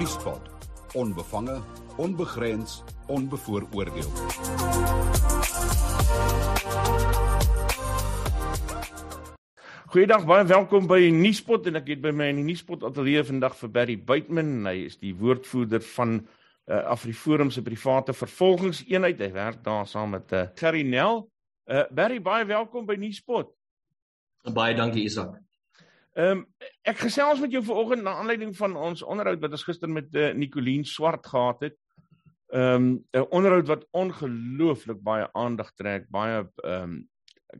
Nuuspot. Onbevange, onbegrens, onbevooroordeel. Goeiedag, baie welkom by Nuuspot en ek het by my in die Nuuspot ateljee vandag vir Barry Buitman. Hy is die woordvoerder van uh, AfriForum se private vervolgingseenheid. Hy werk daar saam met uh, Gerry Nel. Uh, Barry, baie welkom by Nuuspot. Baie dankie Isak. Ehm um, ek gesels met jou vanoggend na aanleiding van ons onderhoud wat ons gister met uh, Nicoline Swart gehad het. Ehm um, 'n onderhoud wat ongelooflik baie aandag trek, baie ehm um,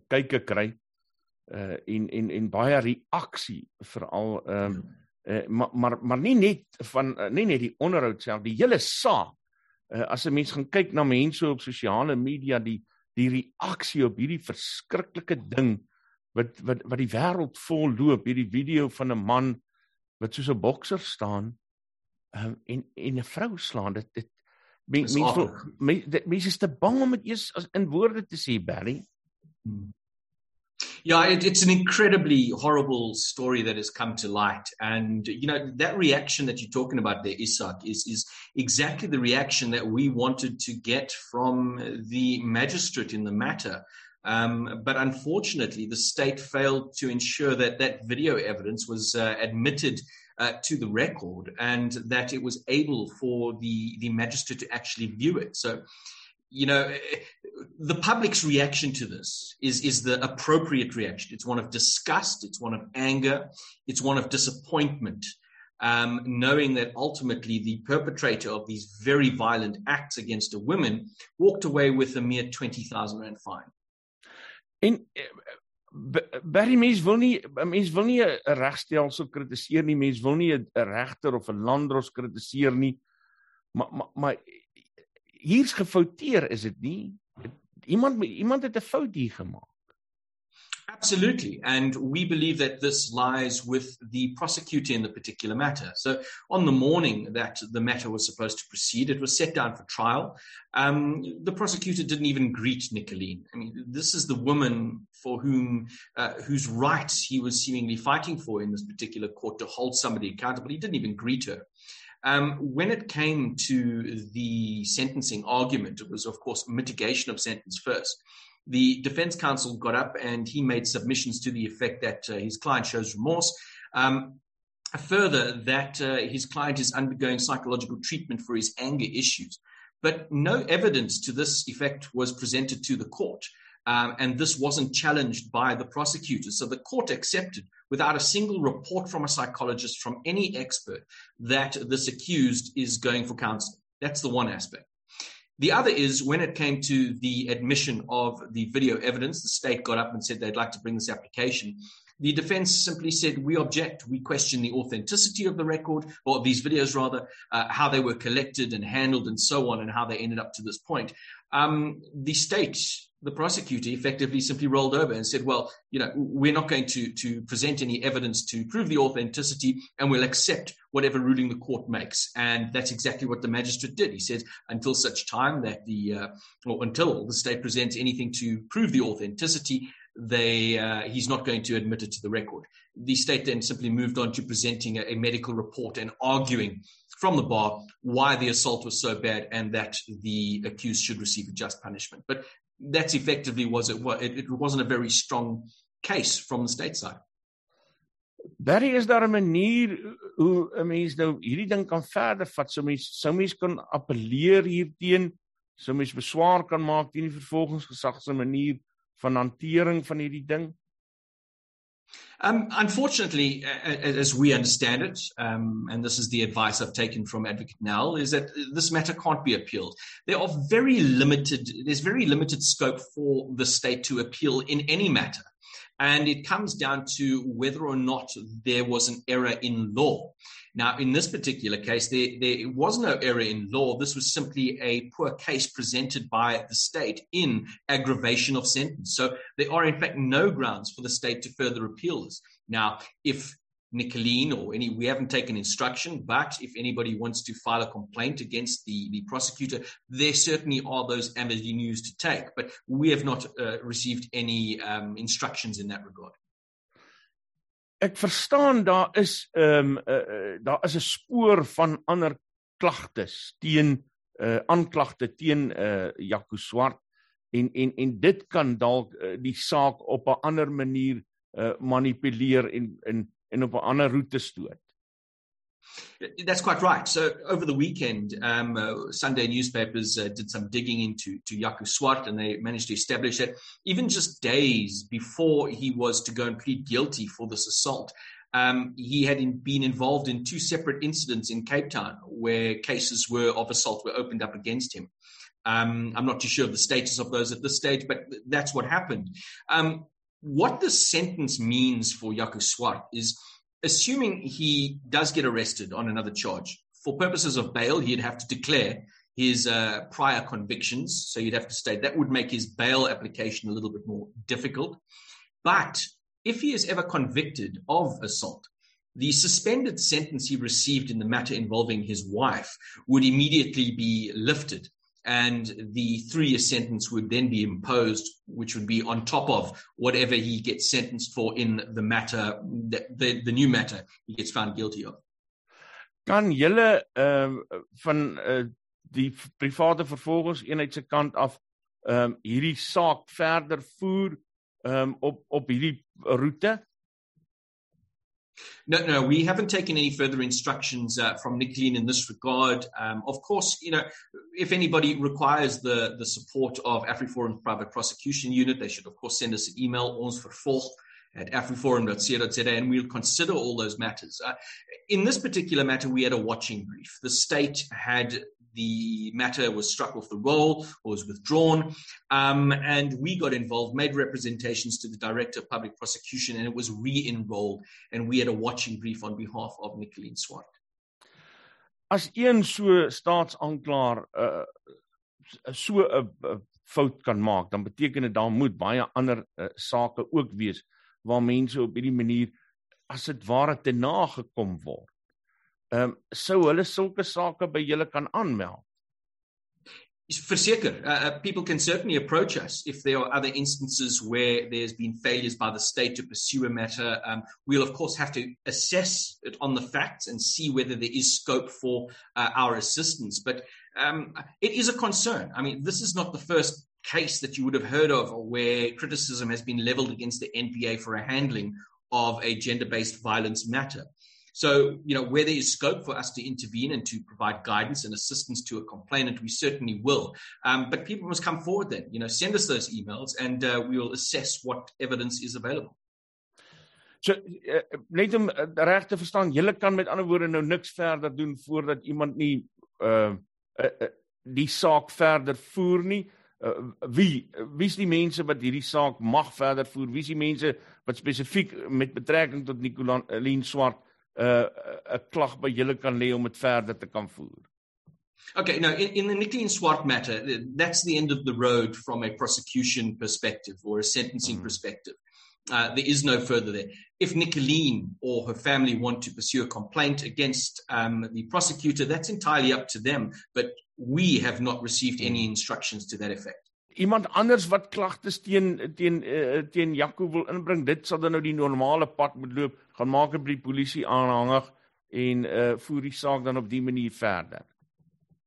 kykke kry uh en en en baie reaksie veral ehm um, uh, maar maar maar nie net van uh, nie net die onderhoud self die hele saak uh, as 'n mens gaan kyk na mense op sosiale media die die reaksie op hierdie verskriklike ding wat wat wat die wêreld vol loop hierdie video van 'n man wat soos 'n bokser staan um, en en 'n vrou slaan dit dit mense mense mense is te bang om dit eers in woorde te sê Barry hmm. Yeah, it, it's an incredibly horrible story that has come to light. And, you know, that reaction that you're talking about there, Isak, is, is exactly the reaction that we wanted to get from the magistrate in the matter. Um, but unfortunately, the state failed to ensure that that video evidence was uh, admitted uh, to the record and that it was able for the, the magistrate to actually view it. So, you know, the public's reaction to this is, is the appropriate reaction. It's one of disgust, it's one of anger, it's one of disappointment, um, knowing that ultimately the perpetrator of these very violent acts against a woman walked away with a mere 20,000 Rand fine. En baie mense wil nie mense wil nie 'n regstelsel kritiseer nie, mense wil nie 'n regter of 'n landdros kritiseer nie. Maar maar, maar hier's gefouteer, is dit nie? Iemand iemand het 'n fout hier gemaak. Absolutely. And we believe that this lies with the prosecutor in the particular matter. So, on the morning that the matter was supposed to proceed, it was set down for trial. Um, the prosecutor didn't even greet Nicoleen. I mean, this is the woman for whom, uh, whose rights he was seemingly fighting for in this particular court to hold somebody accountable. He didn't even greet her. Um, when it came to the sentencing argument, it was, of course, mitigation of sentence first. The defense counsel got up and he made submissions to the effect that uh, his client shows remorse. Um, further, that uh, his client is undergoing psychological treatment for his anger issues. But no evidence to this effect was presented to the court. Um, and this wasn't challenged by the prosecutor. So the court accepted, without a single report from a psychologist, from any expert, that this accused is going for counseling. That's the one aspect. The other is when it came to the admission of the video evidence, the state got up and said they'd like to bring this application. The defense simply said, We object. We question the authenticity of the record, or these videos rather, uh, how they were collected and handled and so on, and how they ended up to this point. Um, the state the prosecutor effectively simply rolled over and said, well, you know, we're not going to, to present any evidence to prove the authenticity and we'll accept whatever ruling the court makes. And that's exactly what the magistrate did. He said, until such time that the, uh, or until the state presents anything to prove the authenticity, they, uh, he's not going to admit it to the record. The state then simply moved on to presenting a, a medical report and arguing from the bar why the assault was so bad and that the accused should receive a just punishment. But that's effectively was it, it it wasn't a very strong case from the state side. Daar is daar 'n manier hoe 'n mens nou hierdie ding kan verder vat. So mense sou mense kan appeleer hierteen, sou mense beswaar kan maak teen die vervolgingsgesag se manier van hantering van hierdie ding. Um, unfortunately, as we understand it, um, and this is the advice I've taken from Advocate Nel, is that this matter can't be appealed. There are very limited, there's very limited scope for the state to appeal in any matter. And it comes down to whether or not there was an error in law. Now, in this particular case, there, there was no error in law. This was simply a poor case presented by the state in aggravation of sentence. So there are, in fact, no grounds for the state to further appeal this. Now, if Nicolene or any, we haven't taken instruction, but if anybody wants to file a complaint against the, the prosecutor, there certainly are those avenues to take, but we have not uh, received any um, instructions in that regard. ek verstaan daar is ehm um, uh, uh, daar is 'n spoor van ander klagtes teen uh aanklagte teen uh Jaco Swart en en en dit kan dalk uh, die saak op 'n ander manier uh manipuleer en en en op 'n ander roete stoot. That's quite right. So over the weekend, um, uh, Sunday newspapers uh, did some digging into to Jaco Swart, and they managed to establish that even just days before he was to go and plead guilty for this assault, um, he had in, been involved in two separate incidents in Cape Town where cases were of assault were opened up against him. Um, I'm not too sure of the status of those at this stage, but that's what happened. Um, what the sentence means for Jaco Swart is assuming he does get arrested on another charge, for purposes of bail, he'd have to declare his uh, prior convictions. So you'd have to state that would make his bail application a little bit more difficult. But if he is ever convicted of assault, the suspended sentence he received in the matter involving his wife would immediately be lifted and the three year sentence would then be imposed, which would be on top of whatever he gets sentenced for in the matter, the, the, the new matter he gets found guilty of. Kan julle ehm uh, van uh, die private vervolgingseenheid se kant af ehm um, hierdie saak verder voer ehm um, op op hierdie roete? No, no, we haven't taken any further instructions uh, from Nicoleen in this regard. Um, of course, you know, if anybody requires the, the support of AfriForum's private prosecution unit, they should, of course, send us an email, ons vervolg at afriforum.co.za, and we'll consider all those matters. Uh, in this particular matter, we had a watching brief. The state had the matter was struck off the roll or was withdrawn. Um, and we got involved, made representations to the director of public prosecution, and it was re enrolled. And we had a watching brief on behalf of Nicoleen Swart. As een so staatsanklaer uh so 'n fout kan maak, dan beteken dit daar moet baie ander uh, sake ook wees waar mense op hierdie manier as dit ware te nagekom word ehm um, sou hulle sulke sake by julle kan aanmeld. Verseker, uh, uh, people can certainly approach us if there are other instances where there's been failures by the state to pursue a matter. Um, we'll, of course, have to assess it on the facts and see whether there is scope for uh, our assistance. But um, it is a concern. I mean, this is not the first case that you would have heard of where criticism has been leveled against the NPA for a handling of a gender based violence matter. So, you know, where there is scope for us to intervene and to provide guidance and assistance to a complainant, we certainly will. Um, but people must come forward then, you know, send us those emails and uh, we will assess what evidence is available. So uh, net om uh, reg te verstaan, julle kan met ander woorde nou niks verder doen voordat iemand nie uh, uh, uh die saak verder voer nie. Uh, wie wie's die mense wat hierdie saak mag verder voer? Wie's die mense wat spesifiek met betrekking tot Nicoline Swart 'n uh, 'n klag by julle kan lê om dit verder te kan voer. Okay, now in, in the Nicoline Swart matter, that's the end of the road from a prosecution perspective or a sentencing mm. perspective. Uh, there is no further there. If Nicoline or her family want to pursue a complaint against um, the prosecutor, that's entirely up to them. But we have not received any instructions to that effect. Iemand anders wat klagtes teen teen uh, teen Jaco wil inbring, dit sal dan nou die normale pad moet loop gaan maak 'n brief polisie aanhangig en uh voer die saak dan op die manier verder.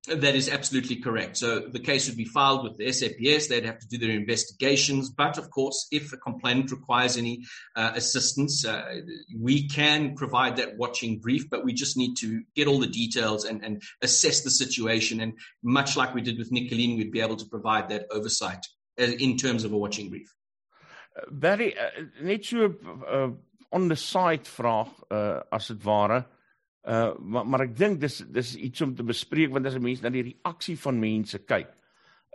That is absolutely correct. So the case would be filed with the SAPS. They'd have to do their investigations. But of course, if a complainant requires any uh, assistance, uh, we can provide that watching brief, but we just need to get all the details and, and assess the situation. And much like we did with Nicoleen, we'd be able to provide that oversight uh, in terms of a watching brief. Barry, uh, net uh, on the side vraag uh as ware. Uh maar, maar ek dink dis dis iets om te bespreek want as 'n mens na die reaksie van mense kyk.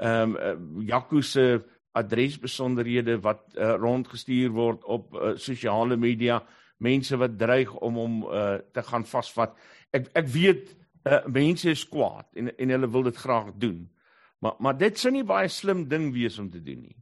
Ehm um, uh, Jaco se adresbesonderhede wat uh, rondgestuur word op uh, sosiale media, mense wat dreig om hom uh, te gaan vasvat. Ek ek weet uh, mense is kwaad en en hulle wil dit graag doen. Maar maar dit sou nie baie slim ding wees om te doen nie.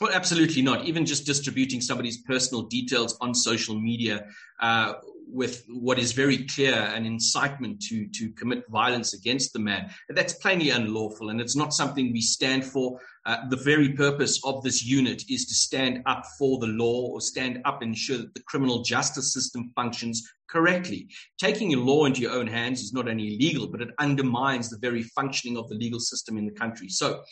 Well, absolutely not. Even just distributing somebody's personal details on social media uh, with what is very clear an incitement to to commit violence against the man. That's plainly unlawful, and it's not something we stand for. Uh, the very purpose of this unit is to stand up for the law or stand up and ensure that the criminal justice system functions correctly. Taking your law into your own hands is not only illegal, but it undermines the very functioning of the legal system in the country. So,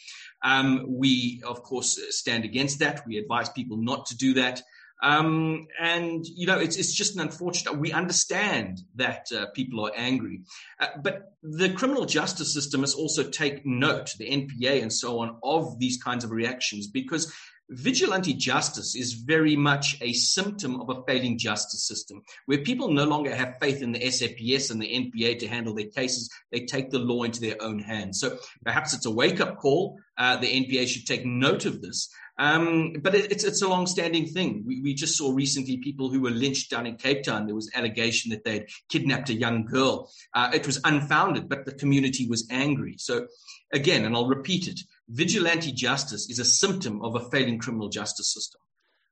um, we, of course, stand against that. We advise people not to do that. Um, and you know, it's it's just an unfortunate. We understand that uh, people are angry, uh, but the criminal justice system must also take note, the NPA and so on, of these kinds of reactions because vigilante justice is very much a symptom of a failing justice system where people no longer have faith in the SAPS and the NPA to handle their cases. They take the law into their own hands. So perhaps it's a wake up call. Uh, the NPA should take note of this. Um, but it, it's it's a long-standing thing. We, we just saw recently people who were lynched down in Cape Town. There was allegation that they'd kidnapped a young girl. Uh, it was unfounded, but the community was angry. So again, and I'll repeat it: vigilante justice is a symptom of a failing criminal justice system.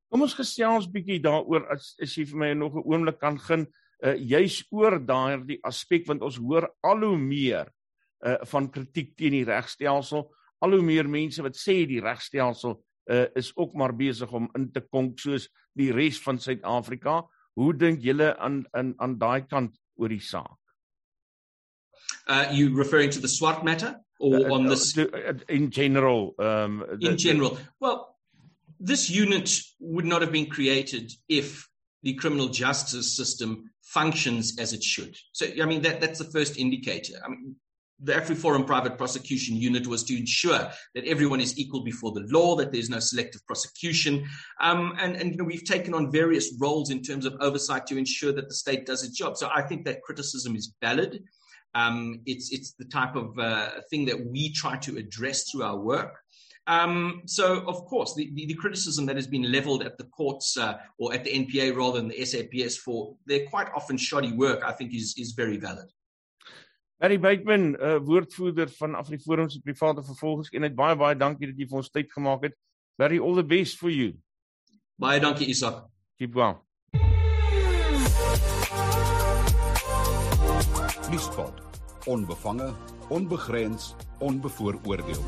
Kom ons gesels bietjie daaroor as as jy vir my nog 'n oomblik kan gun, uh, juis oor daardie aspek want ons hoor al hoe meer uh, van kritiek teen die regstelsel, al hoe meer mense wat sê die regstelsel uh, is ook maar besig om in te konk soos die res van Suid-Afrika. Hoe dink julle aan aan aan daai kant oor die saak? Uh you referring to the SWAT matter or uh, on this uh, in general um the, in general. Well, this unit would not have been created if the criminal justice system functions as it should. So I mean that that's the first indicator. I mean the AfriForum Private Prosecution Unit was to ensure that everyone is equal before the law, that there's no selective prosecution. Um, and, and, you know, we've taken on various roles in terms of oversight to ensure that the state does its job. So I think that criticism is valid. Um, it's, it's the type of uh, thing that we try to address through our work. Um, so, of course, the, the, the, criticism that has been leveled at the courts uh, or at the NPA rather than the SAPS for their quite often shoddy work, I think, is, is very valid. Harry Bateman, uh, woordvoerder van AfriForum se private vervolgingseenheid. Baie baie dankie dat jy vir ons tyd gemaak het. Very all the best for you. Baie dankie Isak. Keep well. Nuuspot. Onbevange, onbegrens, onbevooroordeel.